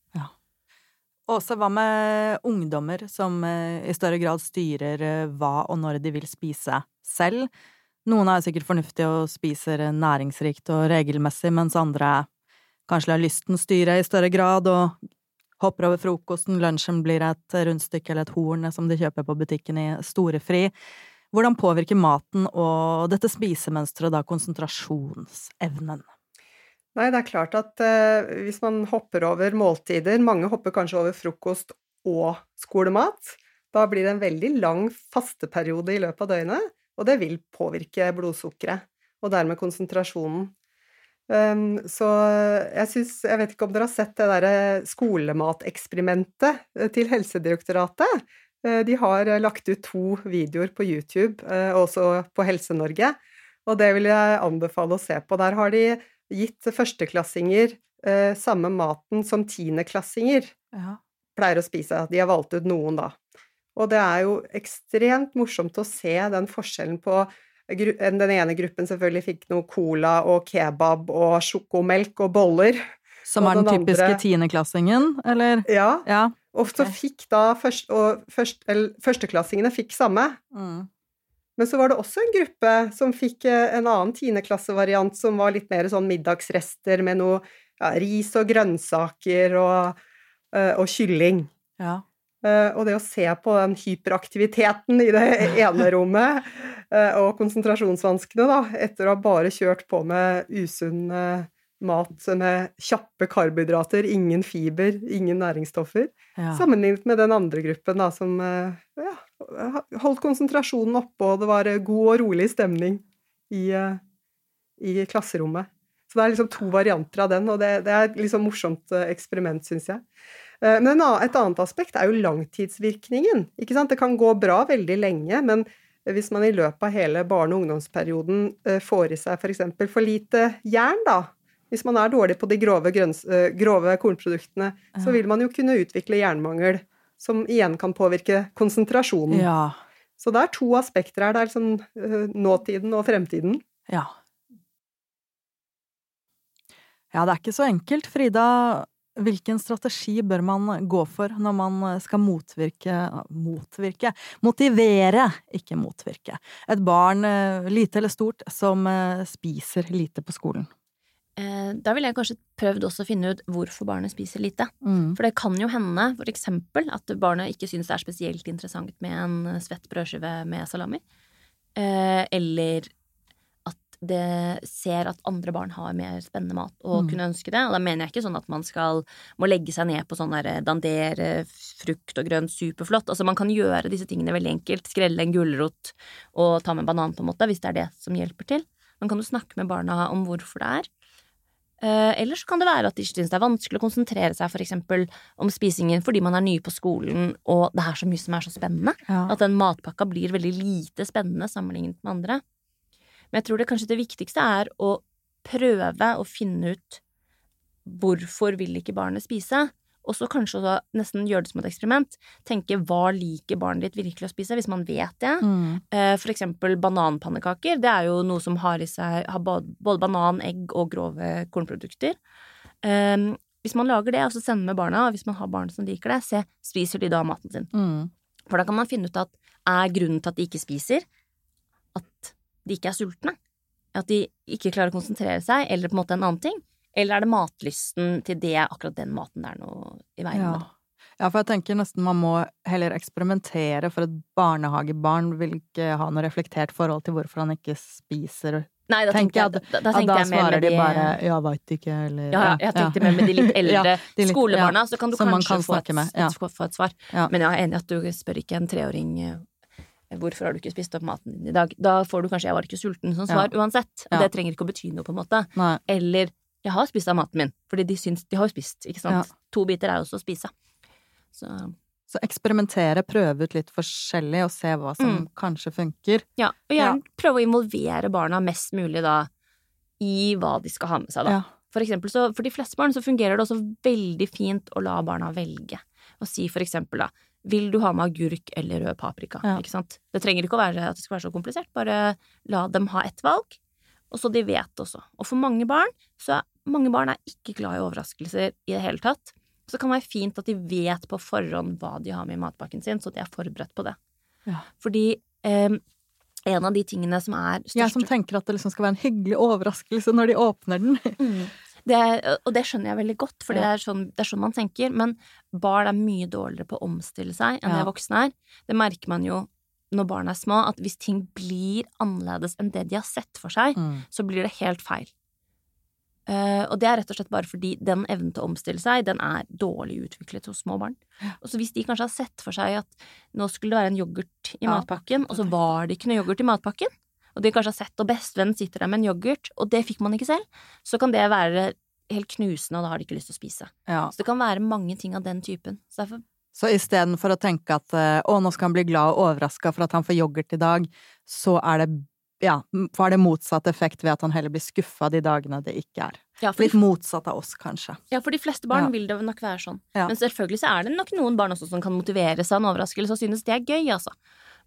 Åse, hva med ungdommer som eh, i større grad styrer eh, hva og når de vil spise selv? Noen er sikkert fornuftige og spiser eh, næringsrikt og regelmessig, mens andre kanskje lar lysten styre i større grad og hopper over frokosten, lunsjen blir et rundstykke eller et horn som de kjøper på butikken i storefri. Hvordan påvirker maten og dette spisemønsteret da konsentrasjonsevnen? Nei, det er klart at eh, hvis man hopper over måltider, mange hopper kanskje over frokost og skolemat, da blir det en veldig lang fasteperiode i løpet av døgnet, og det vil påvirke blodsukkeret, og dermed konsentrasjonen. Um, så jeg syns Jeg vet ikke om dere har sett det derre skolemateksperimentet eh, til Helsedirektoratet? Eh, De har eh, lagt ut to videoer på YouTube, også på Helse-Norge, og det vil jeg anbefale å se på. Der har de gitt førsteklassinger eh, samme maten som tiendeklassinger Ja. pleier å spise. De har valgt ut noen, da. Og det er jo ekstremt morsomt å se den forskjellen på Den ene gruppen selvfølgelig fikk noe cola og kebab og sjokomelk og boller. Som er den den typiske andre- tiendeklassingen, eller? Ja, Ja. og så fikk da først, og først, eller, førsteklassingene fikk samme. Mm. Men så var det også en gruppe som fikk eh, en annen tiendeklassevariant som var litt mer sånn middagsrester med noe ja, ris og grønnsaker og, eh, og kylling. ja. Eh, Og det å se på den hyperaktiviteten i det ene rommet, og konsentrasjonsvanskene, da, etter å ha bare kjørt på med usunn mat med kjappe karbohydrater, ingen fiber, ingen næringsstoffer, ja. sammenlignet med den andre gruppen da, som ja, holdt konsentrasjonen oppe, og det var eh, god og rolig stemning i, eh, i klasserommet. Så det er liksom to varianter av den, og det, det er et liksom morsomt eh, eksperiment, syns jeg. Men et annet aspekt er jo langtidsvirkningen. Ikke sant? Det kan gå bra veldig lenge, men hvis man i løpet av hele barne- og ungdomsperioden får i seg f.eks. For, for lite jern, da, hvis man er dårlig på de grove, grønns, grove kornproduktene, så vil man jo kunne utvikle jernmangel, som igjen kan påvirke konsentrasjonen. ja. Så det er to aspekter her. Det er liksom eh, nåtiden og fremtiden. Ja. Ja, det er ikke så enkelt. Frida, hvilken strategi bør man gå for når man skal motvirke Motvirke? Motivere, ikke motvirke. Et barn, eh, lite eller stort, som eh, spiser lite på skolen. Eh, Da ville jeg kanskje prøvd også å finne ut hvorfor barnet spiser lite. Mm. For det kan jo hende for eksempel at barnet ikke synes det er spesielt interessant med en svett brødskive med salami. Eh, eller at det ser at andre barn har mer spennende mat og Mm. kunne ønske det. Og da mener jeg ikke sånn at man skal må legge seg ned på sånn der dandere frukt og grønt superflott. Altså man kan gjøre disse tingene veldig enkelt. Skrelle en gulrot og ta med banan, på en måte, hvis det er det som hjelper til. Man kan jo snakke med barna om hvorfor det er. Eh, Eller så kan det være at de syns det er vanskelig å konsentrere seg for eksempel om spisingen fordi man er ny på skolen og det er så mye som er så spennende. Ja. At den matpakka blir veldig lite spennende sammenlignet med andre. Men jeg tror det kanskje det viktigste er å prøve å finne ut hvorfor vil ikke barnet spise, og så kanskje også nesten gjøre det som et eksperiment. Tenke hva liker barnet ditt virkelig å spise, hvis man vet det. Mm. Eh, For eksempel bananpannekaker. Det er jo noe som har i seg har både banan, egg og grove kornprodukter. Eh, Hvis man lager det, og så sender med barna, og hvis man har barn som liker det, se spiser de da maten sin. Mm. For da kan man finne ut at er grunnen til at de ikke spiser, at de ikke er sultne? At de ikke klarer å konsentrere seg, eller på en måte en annen ting? Eller er det matlysten til det akkurat den maten det er noe i veien med? ja, for jeg tenker nesten man må heller eksperimentere, for et barnehagebarn vil ikke ha noe reflektert forhold til hvorfor han ikke spiser. Nei, da Tenker jeg, da, da, da svarer de de bare 'ja, veit ikke', eller Ja, ja, jeg tenkte mer med de litt eldre Ja, de litt- skolebarna, så kan du kanskje kan få, et, et, ja. få, et svar. Ja. Men jeg er enig i at du spør ikke en treåring Hvorfor har du ikke spist opp maten din i dag? Da får du kanskje 'jeg var ikke sulten' som svar Ja. uansett. Ja. det trenger ikke å bety noe, på en måte. Nei. Eller 'jeg har spist av maten min', fordi de syns de har jo spist, ikke sant. Ja. To biter er jo også å spise. Så Så eksperimentere, prøve ut litt forskjellig og se hva som Mm. kanskje funker. ja. Og gjerne prøve å involvere barna mest mulig da i hva de skal ha med seg, da. Ja. For eksempel så, for de fleste barn så fungerer det også veldig fint å la barna velge. Og si for eksempel da, vil du ha med agurk eller rød paprika? Ja. Ikke sant? Det trenger ikke å være at det skal være så komplisert, bare la dem ha ett valg, og så de vet også. Og for mange barn, så er mange barn er ikke glad i overraskelser i det hele tatt. Så det kan være fint at de vet på forhånd hva de har med i matpakken sin, så de er forberedt på det. Ja. Fordi eh, en av de tingene som er størst Jeg som tenker at det liksom skal være en hyggelig overraskelse når de åpner den. Mm. Det er, og det skjønner jeg veldig godt, for det, er sånn, det er sånn man tenker. Men barn er mye dårligere på å omstille seg enn Ja. det voksne er. Det merker man jo når barn er små, at hvis ting blir annerledes enn det de har sett for seg, Mm. så blir det helt feil. Uh, og det er rett og slett bare fordi den evnen til å omstille seg, den er dårlig utviklet hos små barn. Og så hvis de kanskje har sett for seg at nå skulle det være en yoghurt i Ja, matpakken, og så var det ikke noe yoghurt i matpakken, og de kanskje har sett, og bestevennen sitter der med en yoghurt, og det fikk man ikke selv, så kan det være helt knusende, og da har de ikke lyst til å spise. Ja. Så det kan være mange ting av den typen. Så derfor Så istedenfor å tenke at eh, å, nå skal han bli glad og overraska for at han får yoghurt i dag, så er det ja, får det motsatt effekt ved at han heller blir skuffa de dagene det ikke er. ja, for Litt motsatt av oss, kanskje. ja, for de fleste barn Ja. vil det nok være sånn. Ja. Men selvfølgelig så er det nok noen barn også som kan motiveres av en overraskelse og synes det er gøy, altså.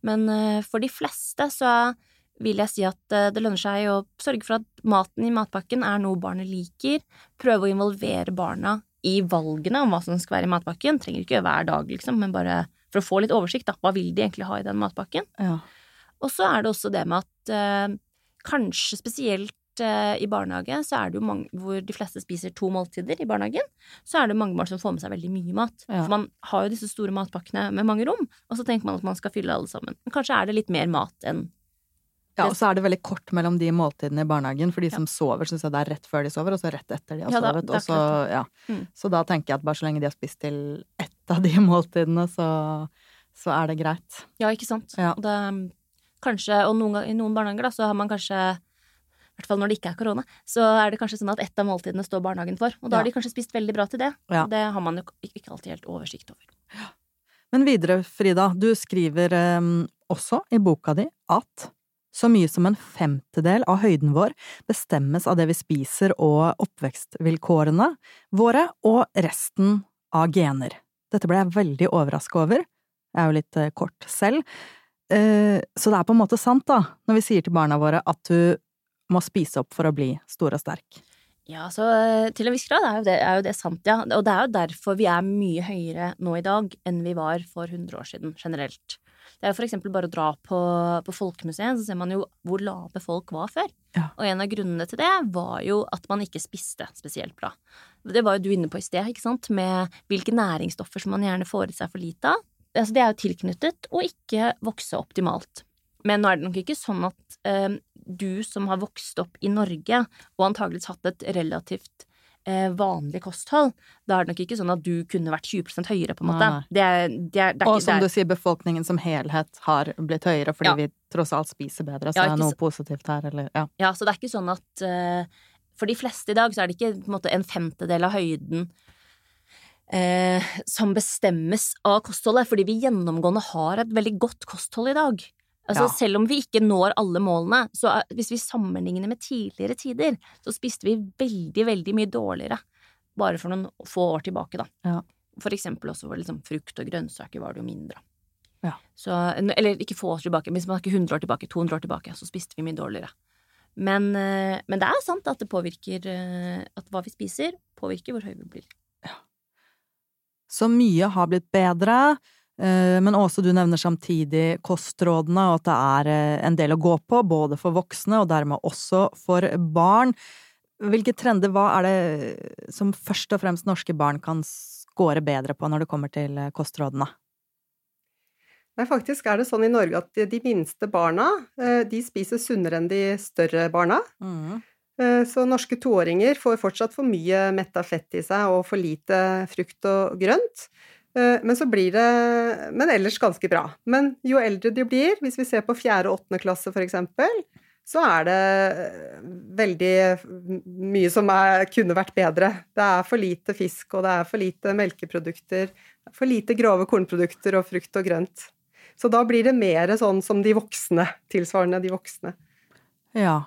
Men uh, for de fleste så vil jeg si at uh, det lønner seg å sørge for at maten i matpakken er noe barnet liker. Prøve å involvere barna i valgene om hva som skal være i matpakken. Trenger ikke hver dag, liksom, men bare for å få litt oversikt, da. Hva vil de egentlig ha i den matpakken? Ja. Og så er det også det med at eh, kanskje spesielt eh, i barnehage, så er det jo mange hvor de fleste spiser to måltider i barnehagen, så er det mange barn som får med seg veldig mye mat. Ja. For man har jo disse store matpakkene med mange rom, og så tenker man at man skal fylle alle sammen. Men kanskje er det litt mer mat enn Ja, og så er det veldig kort mellom de måltidene i barnehagen, for de Ja. som sover, syns jeg det er rett før de sover, og så rett etter de har Ja, da- sovet. så, ja. Mm. så da tenker jeg at bare så lenge de har spist til ett av de måltidene, så, så er det greit. Ja, ikke sant? Ja. Og det, kanskje, og noen, i noen barnehager da, så har man kanskje i hvert fall når det ikke er korona, så er det kanskje sånn at ett av måltidene står barnehagen for. Og da Ja. har de kanskje spist veldig bra til det. Ja. Det har man jo ikke ikke alltid helt oversikt over. Men videre, Frida, du skriver um, også i boka di at så mye som en femtedel av høyden vår bestemmes av det vi spiser og oppvekstvilkårene våre, og resten av gener. Dette ble jeg veldig overraska over. Jeg er jo litt eh, kort selv. Eh, så det er på en måte sant, da, når vi sier til barna våre at du må spise opp for å bli stor og sterk. Ja, så eh, til en viss grad er jo, det, er jo det sant, ja. Og det er jo derfor vi er mye høyere nå i dag enn vi var for 100 år siden, generelt. Det er jo for eksempel bare å dra på, på Folkemuseet, så ser man jo hvor lave folk var før. Ja. Og en av grunnene til det var jo at man ikke spiste spesielt bra. Det var jo du inne på i sted, ikke sant, med hvilke næringsstoffer som man gjerne får i seg for lite av. Altså, det er jo tilknyttet å ikke vokse optimalt. Men nå er det nok ikke sånn at eh, du som har vokst opp i Norge, og antageligvis hatt et relativt vanlig kosthold, da er det nok ikke sånn at du kunne vært 20% høyere, på en måte. Det er, det er, det er Og som du sier, befolkningen som helhet har blitt høyere fordi Ja. vi tross alt spiser bedre, så Ja, det er noe så- positivt her, eller ja. ja, så det er ikke sånn at eh, For de fleste i dag så er det ikke en, måte, en femtedel av høyden eh, som bestemmes av kostholdet, fordi vi gjennomgående har et veldig godt kosthold i dag. Altså, Ja. Selv om vi ikke når alle målene, så hvis vi sammenligner med tidligere tider, så spiste vi veldig, veldig mye dårligere bare for noen få år tilbake, da. Ja. For eksempel også var liksom frukt og grønnsaker var det jo mindre. Ja. Så, eller ikke få år tilbake, hvis man ikke 100 år tilbake, 200 år tilbake, så spiste vi mye dårligere. Men, eh, men det er sant at det påvirker eh, At hva vi spiser, påvirker hvor høy vi blir. Så mye har blitt bedre, men Åse, du nevner samtidig kostrådene, og at det er eh, en del å gå på, både for voksne og dermed også for barn. Hvilke trender, hva er det som først og fremst norske barn kan score bedre på når det kommer til eh, kostrådene? Nei, faktisk er det sånn i Norge at de minste barna, eh, de spiser sunnere enn de større barna. Mm. Så norske toåringer får fortsatt for mye metta fett i seg og for lite frukt og grønt. Eh, men så blir det Men ellers ganske bra. Men jo eldre de blir, hvis vi ser på fjerde og åttende klasse for eksempel, så er det eh, veldig mye som er, kunne vært bedre. Det er for lite fisk, og det er for lite melkeprodukter, for lite grove kornprodukter og frukt og grønt. Så da blir det mer sånn som de voksne, tilsvarende de voksne. Ja.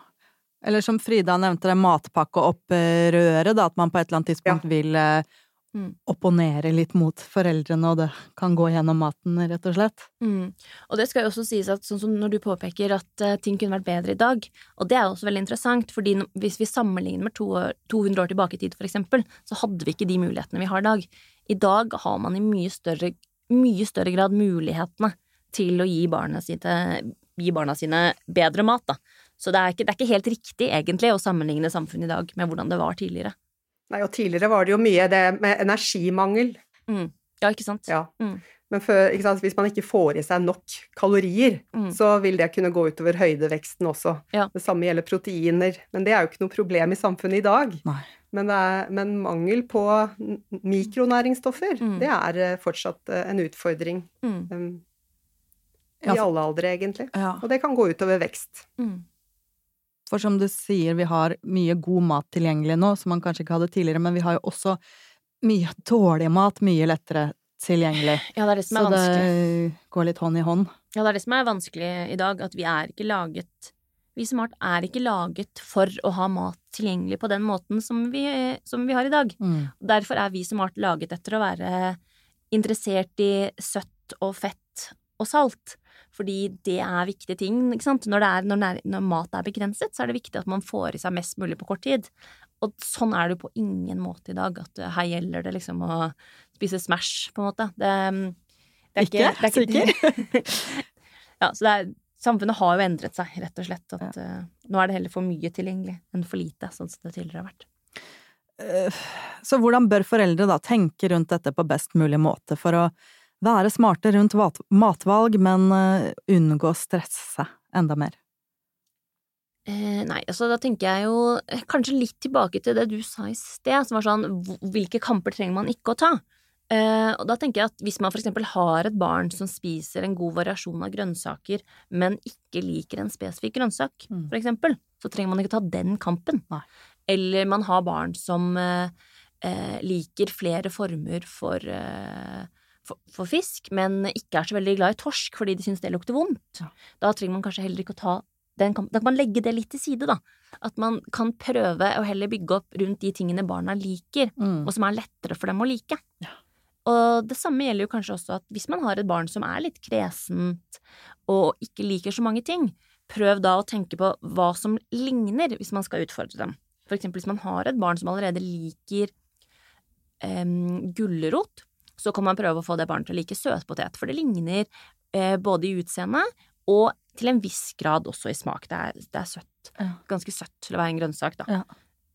Eller som Frida nevnte, det matpakkeopprøret, da, at man på et eller annet tidspunkt ja. vil eh, Mm. opponere litt mot foreldrene, og det kan gå gjennom maten, rett og slett. Mm. Og det skal jo også sies at sånn som når du påpeker at uh, ting kunne vært bedre i dag, og det er også veldig interessant, fordi hvis vi sammenligner med to 200 år tilbake i tid, for eksempel, så hadde vi ikke de mulighetene vi har i dag. I dag har man i mye større, mye større grad mulighetene til å gi barna sine, gi barna sine bedre mat, da. Så det er, ikke, det er ikke helt riktig, egentlig, å sammenligne samfunnet i dag med hvordan det var tidligere. Nei, og tidligere var det jo mye det med energimangel. Mm. Ja, ikke sant. Ja. Mm. Men før, sant, hvis man ikke får i seg nok kalorier, mm. så vil det kunne gå utover høydeveksten også. Ja. Det samme gjelder proteiner. Men det er jo ikke noe problem i samfunnet i dag. Men, er, men, mangel på mikronæringsstoffer, mm. det er eh, fortsatt eh, en utfordring. Um, I alle aldre, egentlig. Ja. Og det kan gå utover vekst. Mm. For som du sier, vi har mye god mat tilgjengelig nå, som man kanskje ikke hadde tidligere, men vi har jo også mye dårlig mat mye lettere tilgjengelig. Ja, det er det som er Så vanskelig. det går litt hånd i hånd. Ja, det er det som er vanskelig i dag, at vi er ikke laget Vi som art er ikke laget for å ha mat tilgjengelig på den måten som vi, som vi har i dag. Mm. Derfor er vi som art laget etter å være interessert i søtt og fett og salt. Fordi det er viktige ting. Når, er, når, når, mat er begrenset, så er det viktig at man får i seg mest mulig på kort tid. Og sånn er det jo på ingen måte i dag. At her gjelder det liksom å spise Smash, på en måte. Det, det er ikke, ikke det er ikke, ja, så det er, samfunnet har jo endret seg, rett og slett. At, ja. uh, nå er det heller for mye tilgjengelig enn for lite, sånn som det tidligere har vært. Uh, så hvordan bør foreldre da tenke rundt dette på best mulig måte for å være smarte rundt matvalg, men eh, unngå å stresse enda mer? Eh, nei, altså da tenker jeg jo eh, kanskje litt tilbake til det du sa i sted, som var sånn hvilke kamper trenger man ikke å ta? Eh, og da tenker jeg at hvis man for eksempel har et barn som spiser en god variasjon av grønnsaker, men ikke liker en spesifikk grønnsak, mm. for eksempel, så trenger man ikke ta den kampen. Nei. Eller man har barn som eh, eh liker flere former for for, for, fisk, men ikke er så veldig glad i torsk fordi de syns det lukter vondt. Ja. Da trenger man kanskje heller ikke å ta den Da kan man legge det litt til side, da. At man kan prøve å heller bygge opp rundt de tingene barna liker, mm. og som er lettere for dem å like. Ja. Og det samme gjelder jo kanskje også at hvis man har et barn som er litt kresent og ikke liker så mange ting, prøv da å tenke på hva som ligner hvis man skal utfordre dem. For eksempel hvis man har et barn som allerede liker um, gulrot, så kan man prøve å få det barnet til å like søtpotet, for det ligner eh, både i utseende og til en viss grad også i smak. Det er, det er søtt. Ja. Ganske søtt til å være en grønnsak, da. Ja.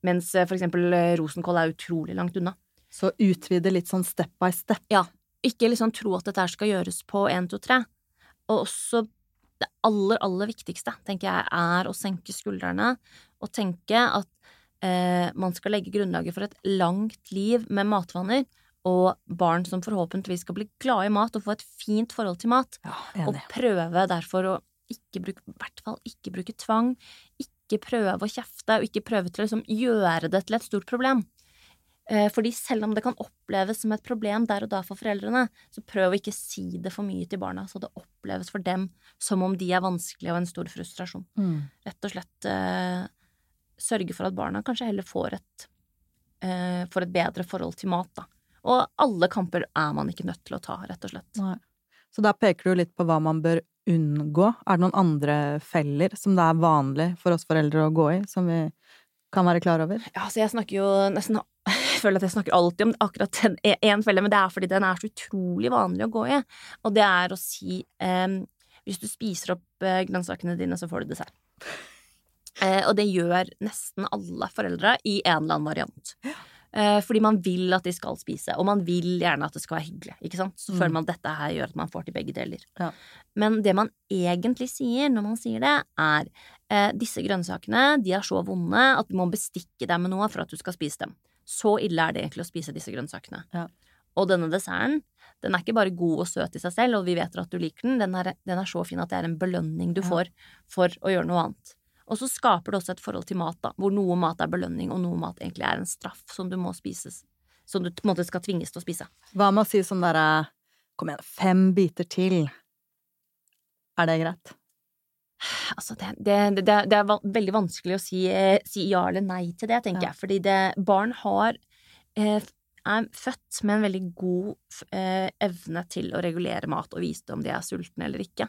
Mens eh, for eksempel eh, rosenkål er utrolig langt unna. Så utvide litt sånn step by step. Ja. Ikke liksom tro at dette skal gjøres på én, to, tre. Og også det aller, aller viktigste, tenker jeg, er å senke skuldrene og tenke at eh, man skal legge grunnlaget for et langt liv med matvaner og barn som forhåpentligvis skal bli glade i mat og få et fint forhold til mat. Ja, og prøve derfor å ikke bruke, i hvert fall ikke bruke tvang, ikke prøve å kjefte, og ikke prøve til å liksom gjøre det til et stort problem. Eh, fordi selv om det kan oppleves som et problem der og da for foreldrene, så prøv å ikke si det for mye til barna, så det oppleves for dem som om de er vanskelige og en stor frustrasjon. Mm. Rett og slett eh, sørge for at barna kanskje heller får et, eh, får et bedre forhold til mat, da. Og alle kamper er man ikke nødt til å ta, rett og slett. Nei. Så da peker du litt på hva man bør unngå. Er det noen andre feller som det er vanlig for oss foreldre å gå i, som vi kan være klar over? Ja, så jeg snakker jo nesten Jeg føler at jeg snakker alltid om akkurat én felle, men det er fordi den er så utrolig vanlig å gå i. Og det er å si eh, Hvis du spiser opp eh, grønnsakene dine, så får du dessert. Eh, og det gjør nesten alle foreldre i en eller annen variant. Ja. Eh, fordi man vil at de skal spise, og man vil gjerne at det skal være hyggelig. ikke sant? Så Mm. føler man at dette her gjør at man får til begge deler. Ja. Men det man egentlig sier når man sier det, er eh, disse grønnsakene de er så vonde at du må bestikke dem med noe for at du skal spise dem. Så ille er det egentlig å spise disse grønnsakene. Ja. Og denne desserten, den er ikke bare god og søt i seg selv, og vi vet at du liker den, den er, den er så fin at det er en belønning du Ja. får for å gjøre noe annet. Og så skaper det også et forhold til mat, da, hvor noe mat er belønning, og noe mat egentlig er en straff som du må spises. Som du på en måte skal tvinges til å spise. Hva med å si sånn derre Kom igjen, fem biter til. Er det greit? Altså, det, det, det, det er veldig vanskelig å si, eh, si ja eller nei til det, tenker Ja. jeg. Fordi det, barn har eh, er født med en veldig god eh, evne til å regulere mat og vite om de er sultne eller ikke.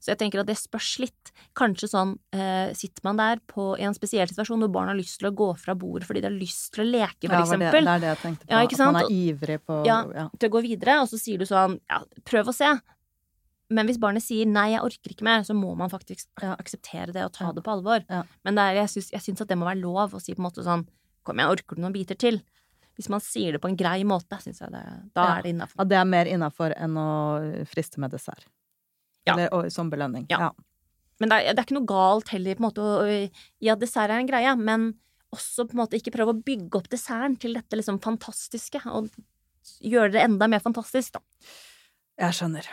Så jeg tenker at det spørs litt. Kanskje sånn eh, sitter man der på, i en spesiell situasjon hvor barn har lyst til å gå fra bordet fordi de har lyst til å leke, for Ja, det, det er det jeg tenkte på. Ja, ikke At man er ivrig på Ja. ja. til å gå videre, og så sier du sånn ja, prøv å se. Men hvis barnet sier nei, jeg orker ikke mer, så må man faktisk Ja. akseptere det og ta Ja. det på alvor. Ja. Men det er, jeg, syns, at det må være lov å si på en måte sånn kom igjen, orker du noen biter til? Hvis man sier det på en grei måte, syns jeg det, da Ja. er det innafor. At det er mer innafor enn å friste med dessert. Ja. Eller og, som belønning. Ja. Men det er, det er ikke noe galt heller, på en måte, å- ja, dessert er en greie, men også på en måte ikke prøve å bygge opp desserten til dette liksom fantastiske, og gjøre det enda mer fantastisk, da. Jeg skjønner.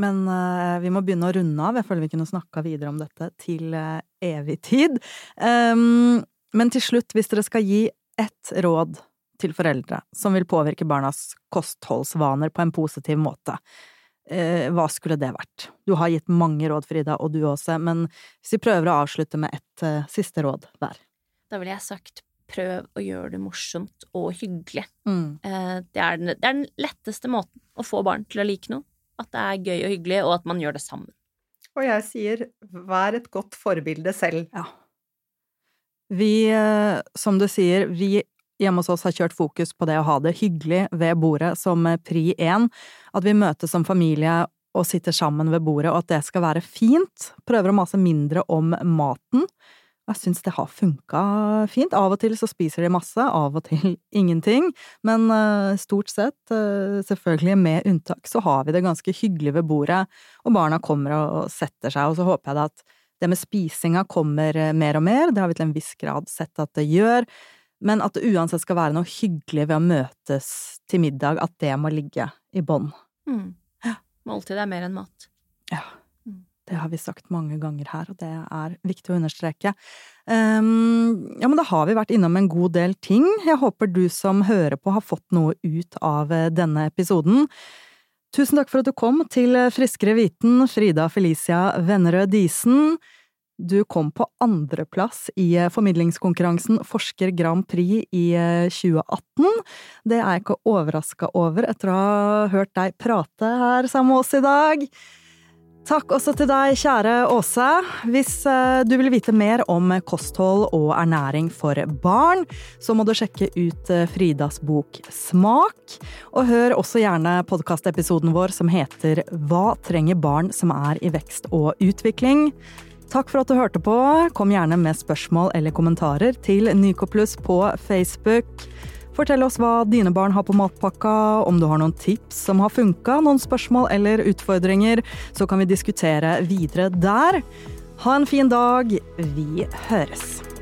Men uh, vi må begynne å runde av. Jeg føler vi kunne snakka videre om dette til uh, evig tid. Um, men til slutt, hvis dere skal gi ett råd til foreldre som vil påvirke barnas kostholdsvaner på en positiv måte, eh, hva skulle det vært? Du har gitt mange råd, Frida, og du også, men hvis vi prøver å avslutte med ett eh, siste råd hver. Da ville jeg sagt prøv å gjøre det morsomt og hyggelig. Mm. Eh, Det er, den, det er den letteste måten å få barn til å like noe. At det er gøy og hyggelig, og at man gjør det sammen. Og jeg sier vær et godt forbilde selv. Ja. Vi, eh, som du sier, vi hjemme hos oss har kjørt fokus på det å ha det hyggelig ved bordet som pri én. At vi møtes som familie og sitter sammen ved bordet, og at det skal være fint. Prøver å mase mindre om maten. Jeg syns det har funka fint. Av og til så spiser de masse, av og til ingenting. Men eh, stort sett, eh, selvfølgelig med unntak, så har vi det ganske hyggelig ved bordet, og barna kommer og setter seg, og så håper jeg at det med spisinga kommer eh, mer og mer, det har vi til en viss grad sett at det gjør, men at det uansett skal være noe hyggelig ved å møtes til middag, at det må ligge i bånn. Mm. Måltid er mer enn mat. Ja. Mm. Det har vi sagt mange ganger her, og det er viktig å understreke. Um, ja, men da har vi vært innom en god del ting. Jeg håper du som hører på har fått noe ut av eh, denne episoden. Tusen takk for at du kom til Friskere viten, Frida Felicia Vennerød Disen. Du kom på andreplass i eh, formidlingskonkurransen Forsker Grand Prix i eh, 2018. Det er jeg ikke overraska over etter å ha hørt deg prate her sammen med oss i dag. Takk også til deg, kjære Åse. Hvis eh, du vil vite mer om kosthold og ernæring for barn, så må du sjekke ut eh, Fridas bok Smak. Og hør også gjerne podkastepisoden vår som heter Hva trenger barn som er i vekst og utvikling? Takk for at du hørte på. Kom gjerne med spørsmål eller kommentarer til Nykoplus på Facebook. Fortell oss hva dine barn har på matpakka, om du har noen tips som har funka, noen spørsmål eller utfordringer, så kan vi diskutere videre der. Ha en fin dag. Vi høres.